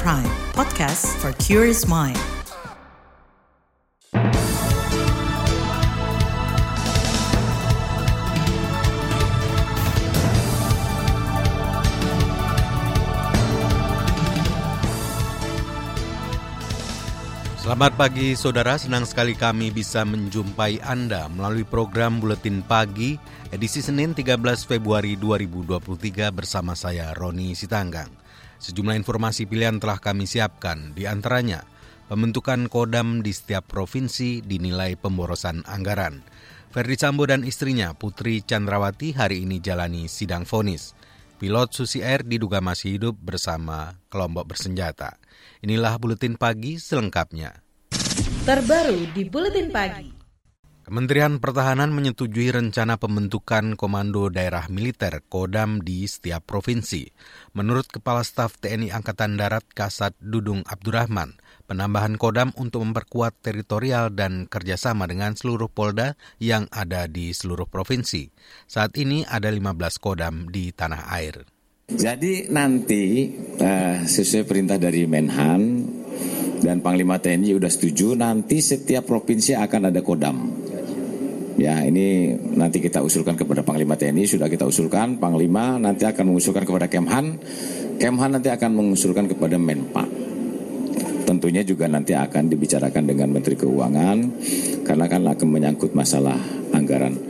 Prime, podcast for curious mind. Selamat pagi saudara, senang sekali kami bisa menjumpai Anda melalui program Buletin Pagi edisi Senin 13 Februari 2023 bersama saya Roni Sitanggang. Sejumlah informasi pilihan telah kami siapkan, di antaranya pembentukan kodam di setiap provinsi dinilai pemborosan anggaran. Ferdi Sambo dan istrinya Putri Chandrawati hari ini jalani sidang vonis. Pilot Susi Air diduga masih hidup bersama kelompok bersenjata. Inilah Buletin Pagi selengkapnya. Terbaru di Buletin Pagi. Kementerian Pertahanan menyetujui rencana pembentukan Komando Daerah Militer Kodam di setiap provinsi. Menurut Kepala Staf TNI Angkatan Darat Kasat Dudung Abdurrahman, penambahan Kodam untuk memperkuat teritorial dan kerjasama dengan seluruh Polda yang ada di seluruh provinsi. Saat ini ada 15 Kodam di tanah air. Jadi nanti uh, sesuai perintah dari Menhan dan Panglima TNI sudah setuju nanti setiap provinsi akan ada kodam. Ya ini nanti kita usulkan kepada Panglima TNI sudah kita usulkan Panglima nanti akan mengusulkan kepada Kemhan, Kemhan nanti akan mengusulkan kepada Menpa. Tentunya juga nanti akan dibicarakan dengan Menteri Keuangan karena kan akan menyangkut masalah anggaran.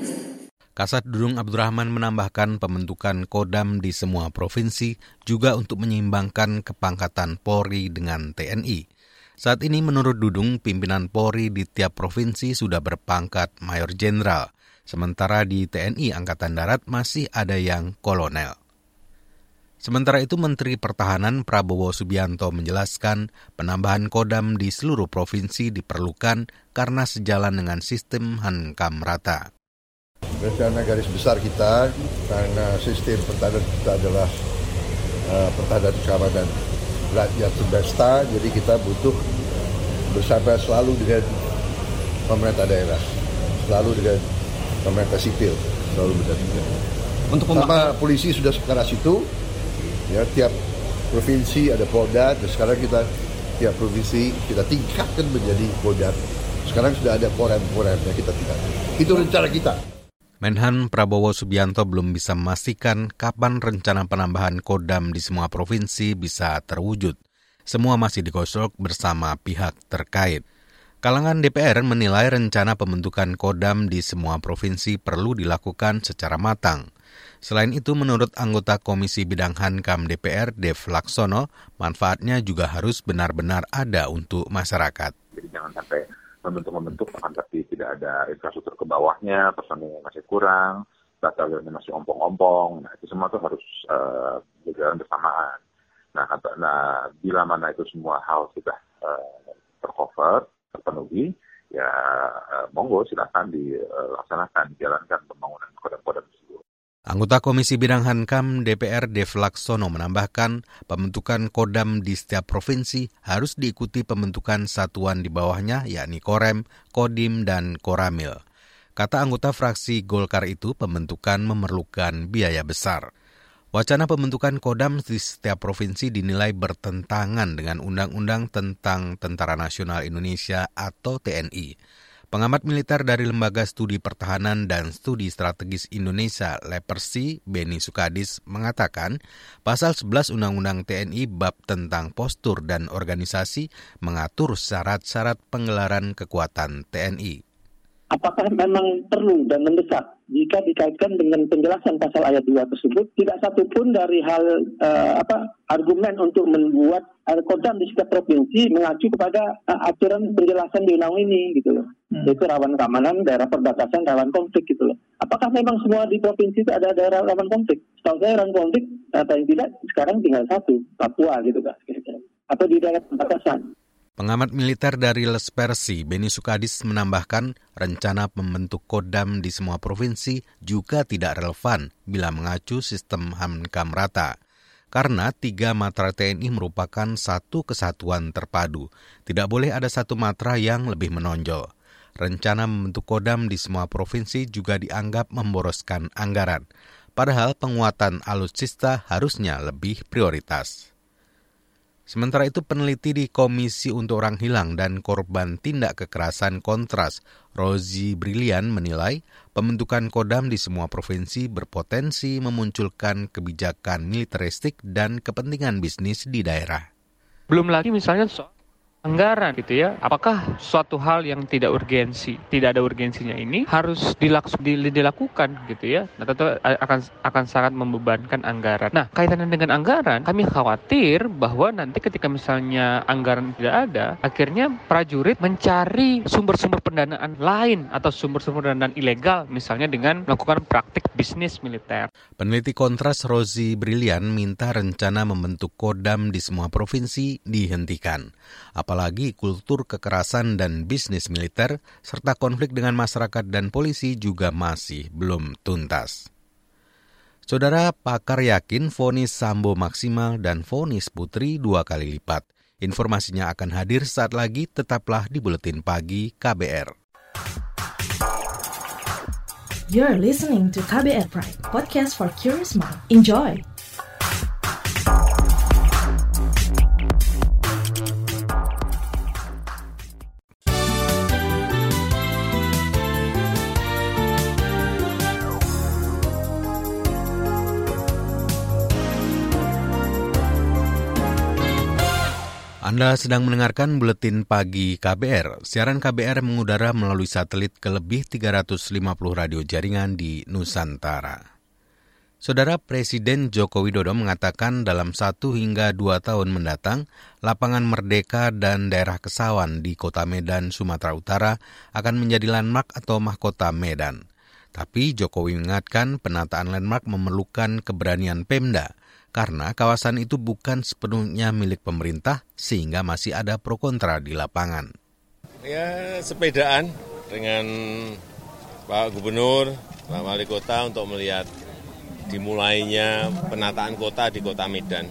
Kasat Dudung Abdurrahman menambahkan pembentukan Kodam di semua provinsi juga untuk menyeimbangkan kepangkatan Polri dengan TNI. Saat ini menurut Dudung, pimpinan Polri di tiap provinsi sudah berpangkat Mayor Jenderal, sementara di TNI Angkatan Darat masih ada yang kolonel. Sementara itu Menteri Pertahanan Prabowo Subianto menjelaskan penambahan kodam di seluruh provinsi diperlukan karena sejalan dengan sistem Hankam rata. Rencana garis besar kita karena sistem pertahanan kita adalah uh, pertahanan keamanan rakyat semesta jadi kita butuh bersama selalu dengan pemerintah daerah selalu dengan pemerintah sipil selalu berdampingan. Untuk sama polisi sudah sekarang situ ya tiap provinsi ada polda dan sekarang kita tiap provinsi kita tingkatkan menjadi polda. Sekarang sudah ada polrem-polrem yang kita tingkatkan. Itu rencana kita Menhan Prabowo Subianto belum bisa memastikan kapan rencana penambahan kodam di semua provinsi bisa terwujud. Semua masih digosok bersama pihak terkait. Kalangan DPR menilai rencana pembentukan kodam di semua provinsi perlu dilakukan secara matang. Selain itu, menurut anggota Komisi Bidang Hankam DPR, Dev Laksono, manfaatnya juga harus benar-benar ada untuk masyarakat. Jadi jangan sampai membentuk-membentuk akan tapi tidak ada infrastruktur ke bawahnya, personilnya masih kurang, batalionnya masih ompong-ompong. Nah, itu semua tuh harus uh, berjalan bersamaan. Nah, kata, nah, bila mana itu semua hal sudah uh, tercover, terpenuhi, ya uh, monggo silakan dilaksanakan, dijalankan pembangunan kodam-kodam Anggota Komisi Bidang Hankam DPR Dev Laksono menambahkan pembentukan kodam di setiap provinsi harus diikuti pembentukan satuan di bawahnya yakni Korem, Kodim, dan Koramil. Kata anggota fraksi Golkar itu pembentukan memerlukan biaya besar. Wacana pembentukan kodam di setiap provinsi dinilai bertentangan dengan Undang-Undang tentang Tentara Nasional Indonesia atau TNI. Pengamat militer dari Lembaga Studi Pertahanan dan Studi Strategis Indonesia Lepersi, Beni Sukadis, mengatakan pasal 11 Undang-Undang TNI bab tentang postur dan organisasi mengatur syarat-syarat penggelaran kekuatan TNI apakah memang perlu dan mendesak jika dikaitkan dengan penjelasan pasal ayat 2 tersebut? Tidak satu pun dari hal uh, apa argumen untuk membuat kodam di setiap provinsi mengacu kepada uh, aturan penjelasan di undang ini gitu loh. Hmm. yaitu rawan keamanan daerah perbatasan rawan konflik gitu loh. Apakah memang semua di provinsi itu ada daerah rawan konflik? Setahu saya rawan konflik atau yang tidak sekarang tinggal satu Papua gitu kan atau di daerah perbatasan Pengamat militer dari Les Persi, Beni Sukadis menambahkan rencana membentuk kodam di semua provinsi juga tidak relevan bila mengacu sistem Hamkam rata. Karena tiga matra TNI merupakan satu kesatuan terpadu. Tidak boleh ada satu matra yang lebih menonjol. Rencana membentuk kodam di semua provinsi juga dianggap memboroskan anggaran. Padahal penguatan alutsista harusnya lebih prioritas. Sementara itu peneliti di Komisi untuk Orang Hilang dan Korban Tindak Kekerasan Kontras, Rozi Brilian menilai pembentukan kodam di semua provinsi berpotensi memunculkan kebijakan militeristik dan kepentingan bisnis di daerah. Belum lagi misalnya soal anggaran gitu ya. Apakah suatu hal yang tidak urgensi, tidak ada urgensinya ini harus dilakukan gitu ya. Nah, tentu akan akan sangat membebankan anggaran. Nah, kaitannya dengan anggaran, kami khawatir bahwa nanti ketika misalnya anggaran tidak ada, akhirnya prajurit mencari sumber-sumber pendanaan lain atau sumber-sumber pendanaan ilegal misalnya dengan melakukan praktik bisnis militer. Peneliti Kontras Rozi Brilian minta rencana membentuk kodam di semua provinsi dihentikan. Apa apalagi kultur kekerasan dan bisnis militer, serta konflik dengan masyarakat dan polisi juga masih belum tuntas. Saudara pakar yakin vonis Sambo maksimal dan vonis Putri dua kali lipat. Informasinya akan hadir saat lagi, tetaplah di Buletin Pagi KBR. You're listening to KBR Pride, podcast for curious mind. Enjoy! Anda sedang mendengarkan buletin pagi KBR. Siaran KBR mengudara melalui satelit ke lebih 350 radio jaringan di Nusantara. Saudara Presiden Joko Widodo mengatakan dalam satu hingga dua tahun mendatang, lapangan Merdeka dan daerah Kesawan di Kota Medan, Sumatera Utara akan menjadi landmark atau mahkota Medan. Tapi Jokowi mengingatkan penataan landmark memerlukan keberanian Pemda – karena kawasan itu bukan sepenuhnya milik pemerintah sehingga masih ada pro kontra di lapangan. Ya sepedaan dengan Pak Gubernur, Pak Wali Kota untuk melihat dimulainya penataan kota di Kota Medan.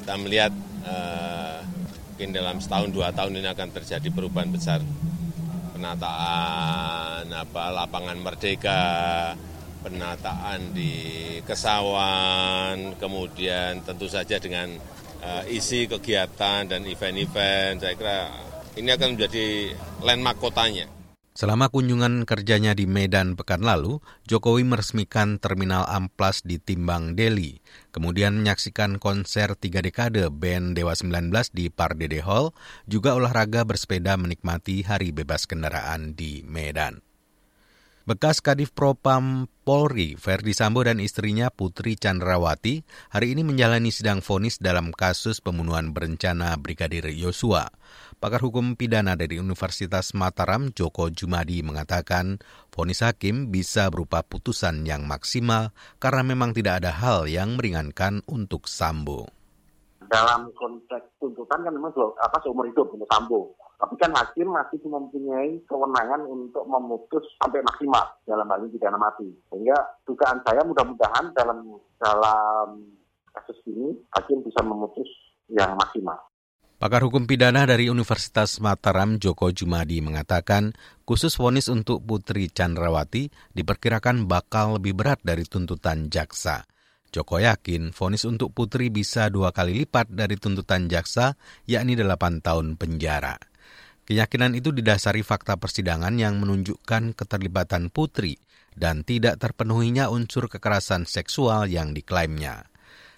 Kita melihat uh, mungkin dalam setahun dua tahun ini akan terjadi perubahan besar penataan apa lapangan merdeka penataan di Kesawan, kemudian tentu saja dengan uh, isi kegiatan dan event-event, saya kira ini akan menjadi landmark kotanya. Selama kunjungan kerjanya di Medan pekan lalu, Jokowi meresmikan Terminal Amplas di Timbang, Delhi. Kemudian menyaksikan konser tiga dekade band Dewa 19 di Pardede Hall, juga olahraga bersepeda menikmati hari bebas kendaraan di Medan. Bekas Kadif Propam Polri, Verdi Sambo dan istrinya Putri Chandrawati hari ini menjalani sidang vonis dalam kasus pembunuhan berencana Brigadir Yosua. Pakar hukum pidana dari Universitas Mataram, Joko Jumadi, mengatakan vonis hakim bisa berupa putusan yang maksimal karena memang tidak ada hal yang meringankan untuk Sambo. Dalam konteks tuntutan kan memang apa seumur hidup untuk Sambo tapi kan hakim masih mempunyai kewenangan untuk memutus sampai maksimal dalam hal ini pidana mati. Sehingga dugaan saya mudah-mudahan dalam dalam kasus ini hakim bisa memutus yang maksimal. Pakar hukum pidana dari Universitas Mataram Joko Jumadi mengatakan khusus vonis untuk Putri Chandrawati diperkirakan bakal lebih berat dari tuntutan jaksa. Joko yakin vonis untuk Putri bisa dua kali lipat dari tuntutan jaksa, yakni delapan tahun penjara. Keyakinan itu didasari fakta persidangan yang menunjukkan keterlibatan Putri dan tidak terpenuhinya unsur kekerasan seksual yang diklaimnya.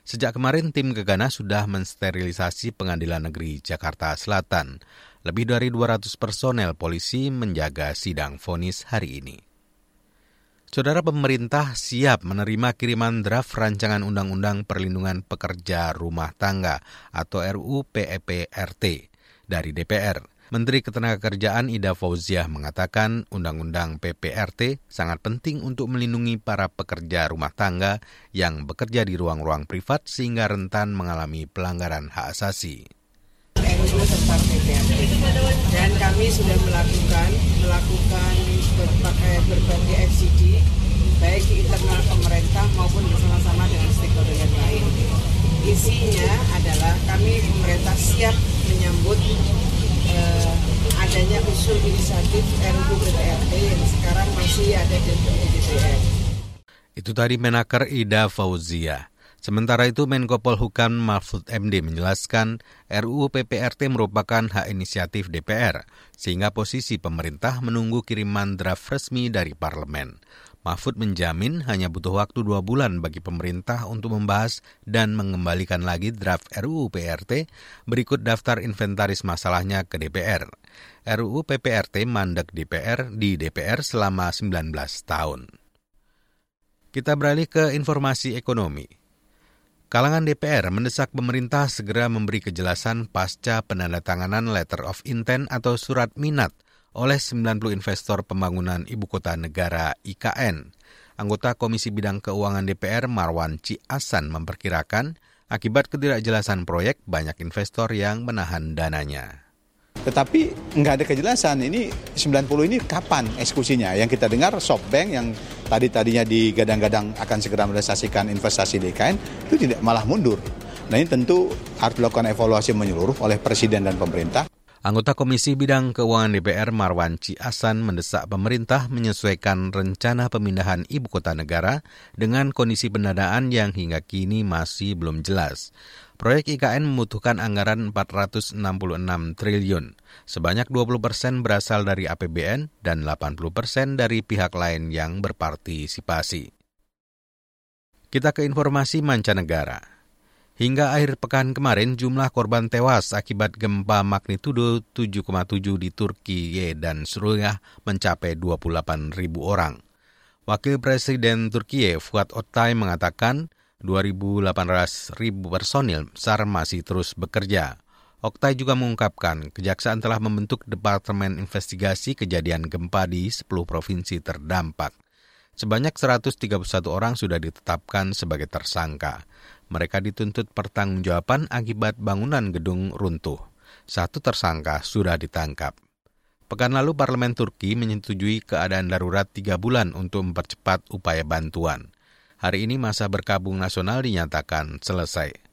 Sejak kemarin tim Gegana sudah mensterilisasi Pengadilan Negeri Jakarta Selatan. Lebih dari 200 personel polisi menjaga sidang vonis hari ini. Saudara pemerintah siap menerima kiriman draft rancangan Undang-Undang Perlindungan Pekerja Rumah Tangga atau RUU PEPRT dari DPR. Menteri Ketenagakerjaan Ida Fauziah mengatakan Undang-Undang PPRT sangat penting untuk melindungi para pekerja rumah tangga yang bekerja di ruang-ruang privat sehingga rentan mengalami pelanggaran hak asasi. tentang PPRT dan kami sudah melakukan melakukan berbagai, berbagai FCD baik di internal pemerintah maupun bersama-sama dengan stakeholder yang lain. Isinya adalah kami pemerintah siap menyambut eh, adanya usul inisiatif RUU PPRT yang sekarang masih ada di DPR. Itu tadi Menaker Ida Fauzia. Sementara itu Menko Polhukam Mahfud MD menjelaskan RUU PPRT merupakan hak inisiatif DPR, sehingga posisi pemerintah menunggu kiriman draft resmi dari parlemen. Mahfud menjamin hanya butuh waktu dua bulan bagi pemerintah untuk membahas dan mengembalikan lagi draft RUU PRT berikut daftar inventaris masalahnya ke DPR. RUU PPRT mandek DPR di DPR selama 19 tahun. Kita beralih ke informasi ekonomi. Kalangan DPR mendesak pemerintah segera memberi kejelasan pasca penandatanganan letter of intent atau surat minat oleh 90 investor pembangunan ibu kota negara IKN. Anggota Komisi Bidang Keuangan DPR Marwan Ci Asan memperkirakan akibat ketidakjelasan proyek banyak investor yang menahan dananya. Tetapi nggak ada kejelasan ini 90 ini kapan eksekusinya. Yang kita dengar SoftBank yang tadi-tadinya digadang-gadang akan segera merealisasikan investasi di IKN itu tidak malah mundur. Nah ini tentu harus dilakukan evaluasi menyeluruh oleh Presiden dan pemerintah. Anggota Komisi Bidang Keuangan DPR Marwan Asan mendesak pemerintah menyesuaikan rencana pemindahan ibu kota negara dengan kondisi pendanaan yang hingga kini masih belum jelas. Proyek IKN membutuhkan anggaran 466 triliun. Sebanyak 20 persen berasal dari APBN dan 80 persen dari pihak lain yang berpartisipasi. Kita ke informasi mancanegara. Hingga akhir pekan kemarin, jumlah korban tewas akibat gempa magnitudo 7,7 di Turki dan Suriah mencapai 28 ribu orang. Wakil Presiden Turki Fuat Oktay mengatakan 2.800 ribu personil SAR masih terus bekerja. Oktay juga mengungkapkan kejaksaan telah membentuk Departemen Investigasi Kejadian Gempa di 10 provinsi terdampak. Sebanyak 131 orang sudah ditetapkan sebagai tersangka. Mereka dituntut pertanggungjawaban akibat bangunan gedung runtuh. Satu tersangka sudah ditangkap. Pekan lalu Parlemen Turki menyetujui keadaan darurat tiga bulan untuk mempercepat upaya bantuan. Hari ini masa berkabung nasional dinyatakan selesai.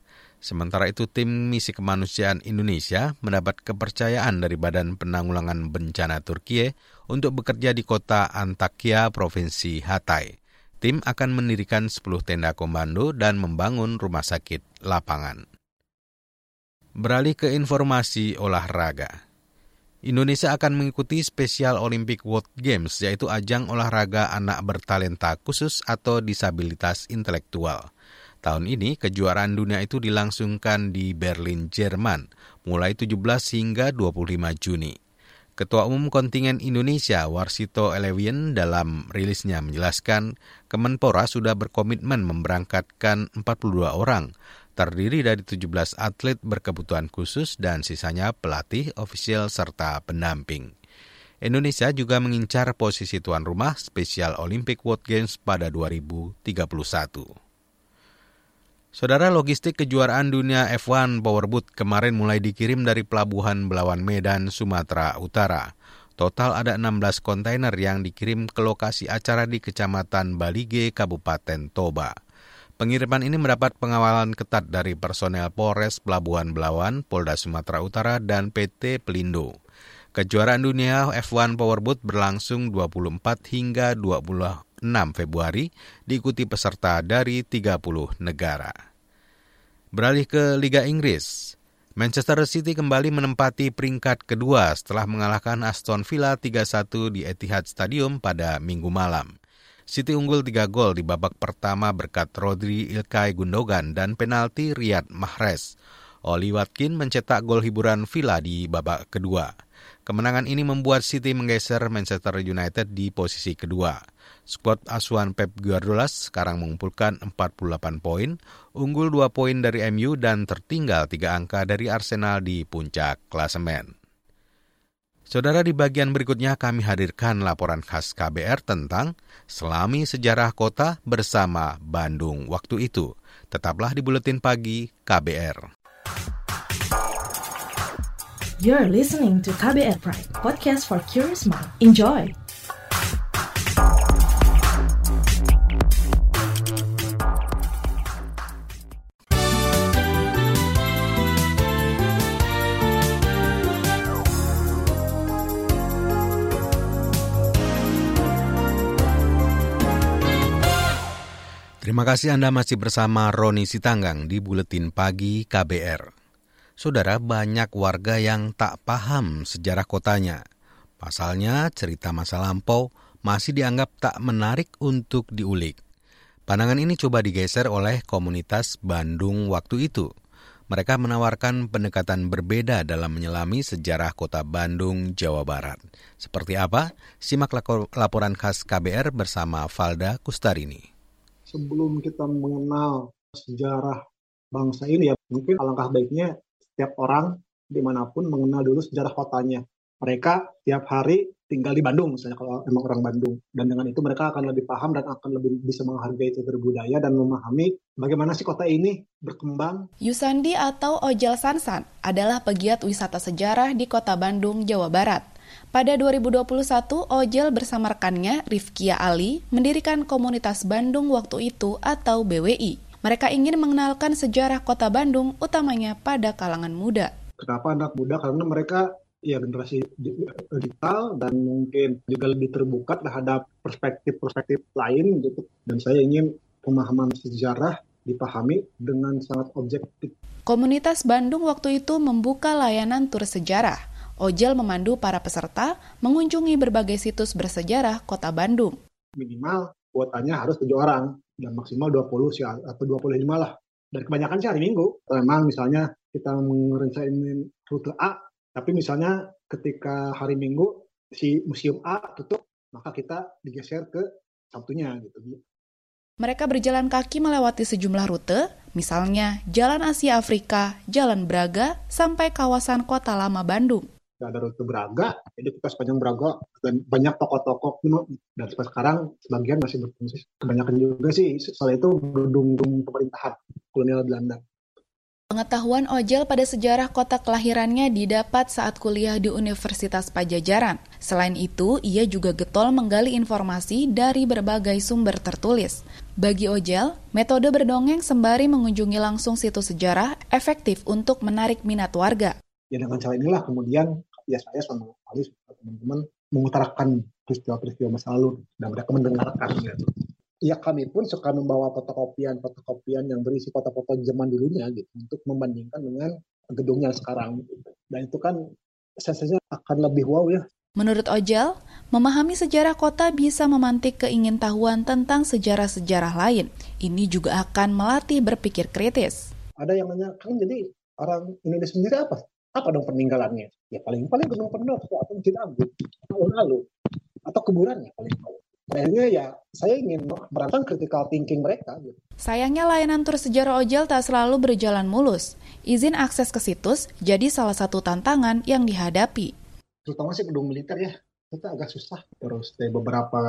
Sementara itu tim misi kemanusiaan Indonesia mendapat kepercayaan dari Badan Penanggulangan Bencana Turki untuk bekerja di kota Antakya, Provinsi Hatay. Tim akan mendirikan 10 tenda komando dan membangun rumah sakit lapangan. Beralih ke informasi olahraga. Indonesia akan mengikuti Special Olympic World Games, yaitu ajang olahraga anak bertalenta khusus atau disabilitas intelektual. Tahun ini, kejuaraan dunia itu dilangsungkan di Berlin, Jerman, mulai 17 hingga 25 Juni. Ketua Umum Kontingen Indonesia Warsito Elewian dalam rilisnya menjelaskan Kemenpora sudah berkomitmen memberangkatkan 42 orang, terdiri dari 17 atlet berkebutuhan khusus dan sisanya pelatih, ofisial, serta pendamping. Indonesia juga mengincar posisi tuan rumah Special Olympic World Games pada 2031. Saudara logistik kejuaraan dunia F1 Powerboat kemarin mulai dikirim dari pelabuhan Belawan Medan, Sumatera Utara. Total ada 16 kontainer yang dikirim ke lokasi acara di Kecamatan Balige, Kabupaten Toba. Pengiriman ini mendapat pengawalan ketat dari personel Polres Pelabuhan Belawan, Polda Sumatera Utara, dan PT Pelindo. Kejuaraan dunia F1 Powerboat berlangsung 24 hingga 26 Februari, diikuti peserta dari 30 negara. Beralih ke Liga Inggris, Manchester City kembali menempati peringkat kedua setelah mengalahkan Aston Villa 3-1 di Etihad Stadium pada minggu malam. City unggul 3 gol di babak pertama berkat Rodri Ilkay Gundogan dan penalti Riyad Mahrez. Oli Watkin mencetak gol hiburan Villa di babak kedua. Kemenangan ini membuat City menggeser Manchester United di posisi kedua. Skuad asuhan Pep Guardiola sekarang mengumpulkan 48 poin, unggul 2 poin dari MU dan tertinggal 3 angka dari Arsenal di puncak klasemen. Saudara di bagian berikutnya kami hadirkan laporan khas KBR tentang Selami Sejarah Kota bersama Bandung waktu itu. Tetaplah di Buletin Pagi KBR. You're listening to KBR Pride, podcast for curious mind. Enjoy! Terima kasih Anda masih bersama Roni Sitanggang di Buletin Pagi KBR. Saudara, banyak warga yang tak paham sejarah kotanya. Pasalnya, cerita masa lampau masih dianggap tak menarik untuk diulik. Pandangan ini coba digeser oleh komunitas Bandung waktu itu. Mereka menawarkan pendekatan berbeda dalam menyelami sejarah kota Bandung, Jawa Barat. Seperti apa? Simak laporan khas KBR bersama Valda Kustarini. Sebelum kita mengenal sejarah bangsa ini ya, mungkin alangkah baiknya setiap orang di mana pun mengenal dulu sejarah kotanya. Mereka tiap hari tinggal di Bandung misalnya kalau emang orang Bandung dan dengan itu mereka akan lebih paham dan akan lebih bisa menghargai cagar budaya dan memahami bagaimana sih kota ini berkembang. Yusandi atau Ojel Sansan adalah pegiat wisata sejarah di kota Bandung, Jawa Barat. Pada 2021, Ojel bersama rekannya Rifkia Ali mendirikan komunitas Bandung waktu itu atau BWI. Mereka ingin mengenalkan sejarah kota Bandung utamanya pada kalangan muda. Kenapa anak muda? Karena mereka ya generasi digital dan mungkin juga lebih terbuka terhadap perspektif-perspektif lain gitu. Dan saya ingin pemahaman sejarah dipahami dengan sangat objektif. Komunitas Bandung waktu itu membuka layanan tur sejarah. Ojel memandu para peserta mengunjungi berbagai situs bersejarah kota Bandung. Minimal kuotanya harus tujuh orang dan maksimal 20 sih atau 25 lah. Dan kebanyakan sih hari Minggu. Memang misalnya kita merencanain rute A tapi misalnya ketika hari Minggu si museum A tutup, maka kita digeser ke Sabtunya gitu. Mereka berjalan kaki melewati sejumlah rute, misalnya Jalan Asia Afrika, Jalan Braga, sampai kawasan Kota Lama Bandung. Ada rute Braga, jadi kita sepanjang Braga dan banyak toko-toko kuno dan sampai sekarang sebagian masih berfungsi. Kebanyakan juga sih soal itu gedung-gedung pemerintahan kolonial Belanda. Pengetahuan Ojel pada sejarah kota kelahirannya didapat saat kuliah di Universitas Pajajaran. Selain itu, ia juga getol menggali informasi dari berbagai sumber tertulis. Bagi Ojel, metode berdongeng sembari mengunjungi langsung situs sejarah efektif untuk menarik minat warga. Ya dengan cara inilah kemudian ya saya sama Alis teman-teman mengutarakan peristiwa-peristiwa masa lalu dan mereka mendengarkan gitu ya kami pun suka membawa fotokopian-fotokopian yang berisi foto-foto zaman dulunya gitu untuk membandingkan dengan gedungnya sekarang. Gitu. Dan itu kan sensasinya akan lebih wow ya. Menurut Ojel, memahami sejarah kota bisa memantik keingintahuan tentang sejarah-sejarah lain. Ini juga akan melatih berpikir kritis. Ada yang nanya, kan jadi orang Indonesia sendiri apa? Apa dong peninggalannya? Ya paling-paling Gunung Pendopo atau Masjid Agung tahun lalu. Atau kuburannya paling paling akhirnya ya saya ingin merasakan critical thinking mereka. Gitu. Sayangnya layanan tur sejarah ojel tak selalu berjalan mulus. Izin akses ke situs jadi salah satu tantangan yang dihadapi. Terutama sih gedung militer ya, itu agak susah. Terus dari beberapa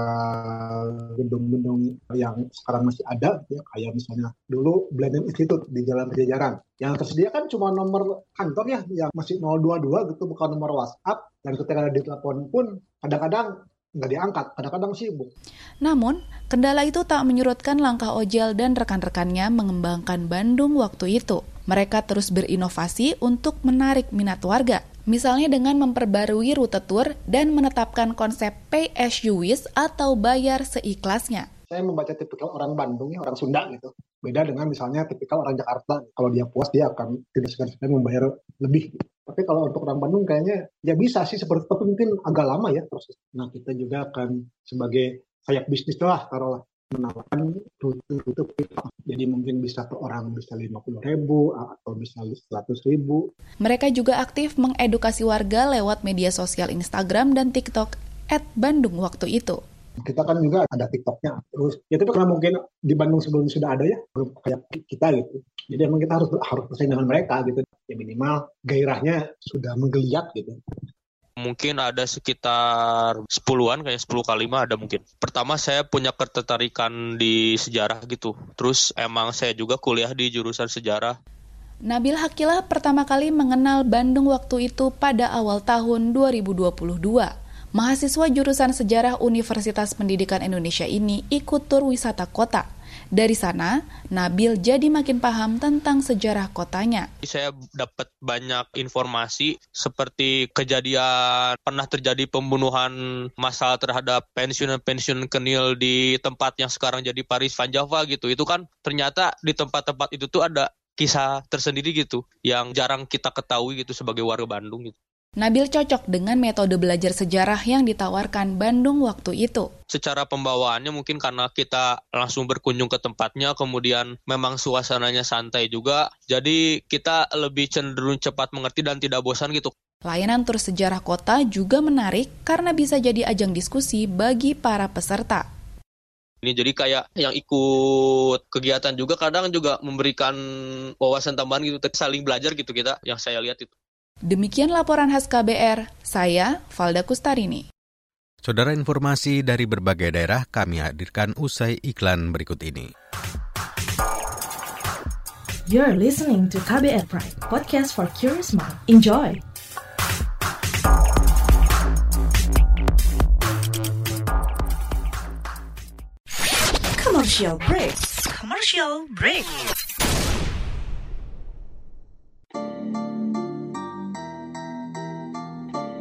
gedung-gedung yang sekarang masih ada, ya, kayak misalnya dulu Blended Institute di Jalan Pejajaran. Yang tersedia kan cuma nomor kantor ya, yang masih 022 gitu, bukan nomor WhatsApp. Dan ketika ada di telepon pun kadang-kadang nggak diangkat, kadang-kadang sibuk. Namun, kendala itu tak menyurutkan langkah Ojel dan rekan-rekannya mengembangkan Bandung waktu itu. Mereka terus berinovasi untuk menarik minat warga, misalnya dengan memperbarui rute tur dan menetapkan konsep pay as you wish atau bayar seikhlasnya. Saya membaca tipikal orang Bandung ya, orang Sunda gitu. Beda dengan misalnya tipikal orang Jakarta. Kalau dia puas, dia akan tidak segan-segan membayar lebih. Tapi kalau untuk orang Bandung kayaknya ya bisa sih seperti tapi mungkin agak lama ya proses. Nah kita juga akan sebagai sayap bisnis lah taruhlah menawarkan rute-rute Jadi mungkin bisa per orang bisa lima puluh ribu atau bisa seratus ribu. Mereka juga aktif mengedukasi warga lewat media sosial Instagram dan TikTok at Bandung waktu itu. Kita kan juga ada TikToknya. Terus ya itu karena mungkin di Bandung sebelum sudah ada ya, kayak kita gitu. Jadi emang kita harus harus bersaing dengan mereka gitu. Ya minimal gairahnya sudah menggeliat gitu. Mungkin ada sekitar sepuluhan, kayak sepuluh kali mah ada mungkin. Pertama saya punya ketertarikan di sejarah gitu. Terus emang saya juga kuliah di jurusan sejarah. Nabil Hakilah pertama kali mengenal Bandung waktu itu pada awal tahun 2022. Mahasiswa jurusan sejarah Universitas Pendidikan Indonesia ini ikut tur wisata kota. Dari sana, Nabil jadi makin paham tentang sejarah kotanya. Saya dapat banyak informasi seperti kejadian pernah terjadi pembunuhan massal terhadap pensiun-pensiun kenil di tempat yang sekarang jadi Paris Van Java gitu. Itu kan ternyata di tempat-tempat itu tuh ada kisah tersendiri gitu yang jarang kita ketahui gitu sebagai warga Bandung gitu. Nabil cocok dengan metode belajar sejarah yang ditawarkan Bandung waktu itu. Secara pembawaannya mungkin karena kita langsung berkunjung ke tempatnya, kemudian memang suasananya santai juga, jadi kita lebih cenderung cepat mengerti dan tidak bosan gitu. Layanan tur sejarah kota juga menarik karena bisa jadi ajang diskusi bagi para peserta. Ini jadi kayak yang ikut kegiatan juga kadang juga memberikan wawasan tambahan gitu, saling belajar gitu kita yang saya lihat itu. Demikian laporan khas KBR, saya Valda Kustarini. Saudara informasi dari berbagai daerah kami hadirkan usai iklan berikut ini. You're listening to KBR Pride, podcast for curious mind. Enjoy! Commercial break. Commercial break.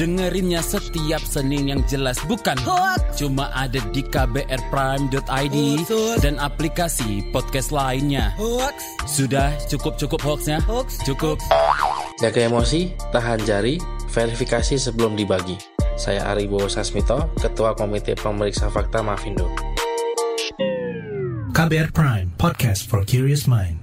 Dengerinnya setiap Senin yang jelas bukan Hoax. Cuma ada di kbrprime.id dan aplikasi podcast lainnya. Hoax. Sudah cukup-cukup hoaxnya? Hoax. Cukup. Jaga emosi, tahan jari, verifikasi sebelum dibagi. Saya Ari Bowo Sasmito, Ketua Komite Pemeriksa Fakta Mafindo. KBR Prime, podcast for curious mind.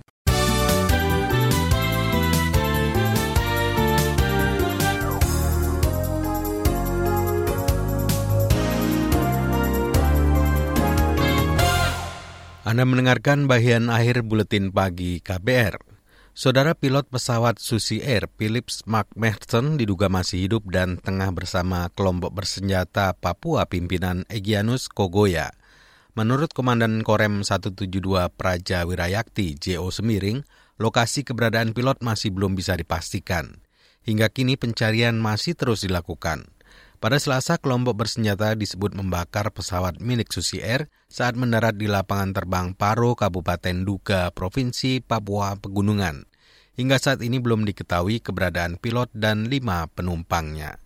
Anda mendengarkan bagian akhir buletin pagi KBR. Saudara pilot pesawat Susi Air Philips Mark Merton diduga masih hidup dan tengah bersama kelompok bersenjata Papua pimpinan Egyanus Kogoya. Menurut Komandan Korem 172 Praja Wirayakti JO Semiring, lokasi keberadaan pilot masih belum bisa dipastikan. Hingga kini pencarian masih terus dilakukan. Pada Selasa, kelompok bersenjata disebut membakar pesawat milik Susi Air saat mendarat di lapangan terbang Paro, Kabupaten Duga, Provinsi Papua Pegunungan. Hingga saat ini belum diketahui keberadaan pilot dan lima penumpangnya.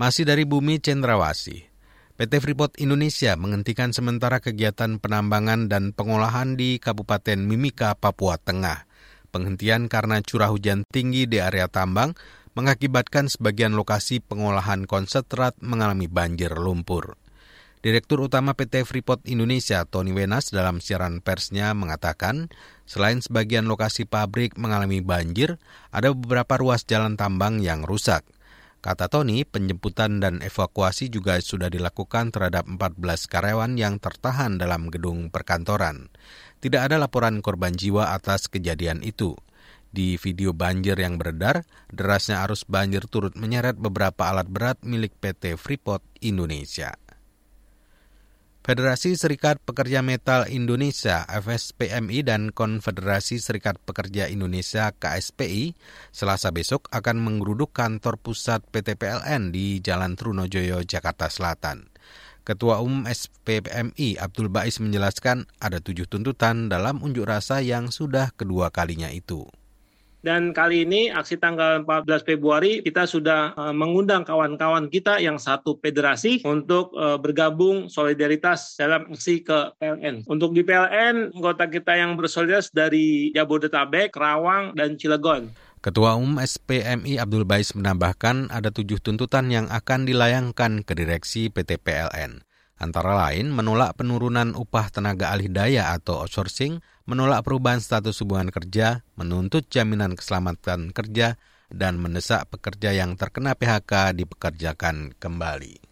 Masih dari bumi Cendrawasih, PT Freeport Indonesia menghentikan sementara kegiatan penambangan dan pengolahan di Kabupaten Mimika, Papua Tengah. Penghentian karena curah hujan tinggi di area tambang mengakibatkan sebagian lokasi pengolahan konsentrat mengalami banjir lumpur. Direktur Utama PT Freeport Indonesia Tony Wenas dalam siaran persnya mengatakan, selain sebagian lokasi pabrik mengalami banjir, ada beberapa ruas jalan tambang yang rusak. Kata Tony, penjemputan dan evakuasi juga sudah dilakukan terhadap 14 karyawan yang tertahan dalam gedung perkantoran. Tidak ada laporan korban jiwa atas kejadian itu. Di video banjir yang beredar, derasnya arus banjir turut menyeret beberapa alat berat milik PT Freeport Indonesia. Federasi Serikat Pekerja Metal Indonesia FSPMI dan Konfederasi Serikat Pekerja Indonesia KSPI selasa besok akan menggeruduk kantor pusat PT PLN di Jalan Trunojoyo, Jakarta Selatan. Ketua Umum SPPMI Abdul Bais menjelaskan ada tujuh tuntutan dalam unjuk rasa yang sudah kedua kalinya itu. Dan kali ini aksi tanggal 14 Februari kita sudah uh, mengundang kawan-kawan kita yang satu federasi untuk uh, bergabung solidaritas dalam aksi ke PLN. Untuk di PLN, anggota kita yang bersolidaritas dari Jabodetabek, Kerawang, dan Cilegon. Ketua Umum SPMI Abdul Bais menambahkan ada tujuh tuntutan yang akan dilayangkan ke direksi PT PLN. Antara lain menolak penurunan upah tenaga alih daya atau outsourcing, menolak perubahan status hubungan kerja, menuntut jaminan keselamatan kerja, dan mendesak pekerja yang terkena PHK dipekerjakan kembali.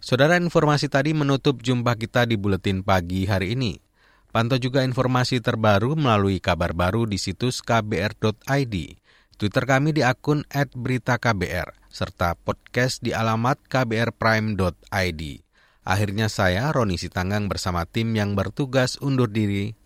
Saudara informasi tadi menutup jumpa kita di Buletin Pagi hari ini. Pantau juga informasi terbaru melalui kabar baru di situs kbr.id. Twitter kami di akun @beritaKBR serta podcast di alamat kbrprime.id. Akhirnya saya, Roni Sitanggang bersama tim yang bertugas undur diri.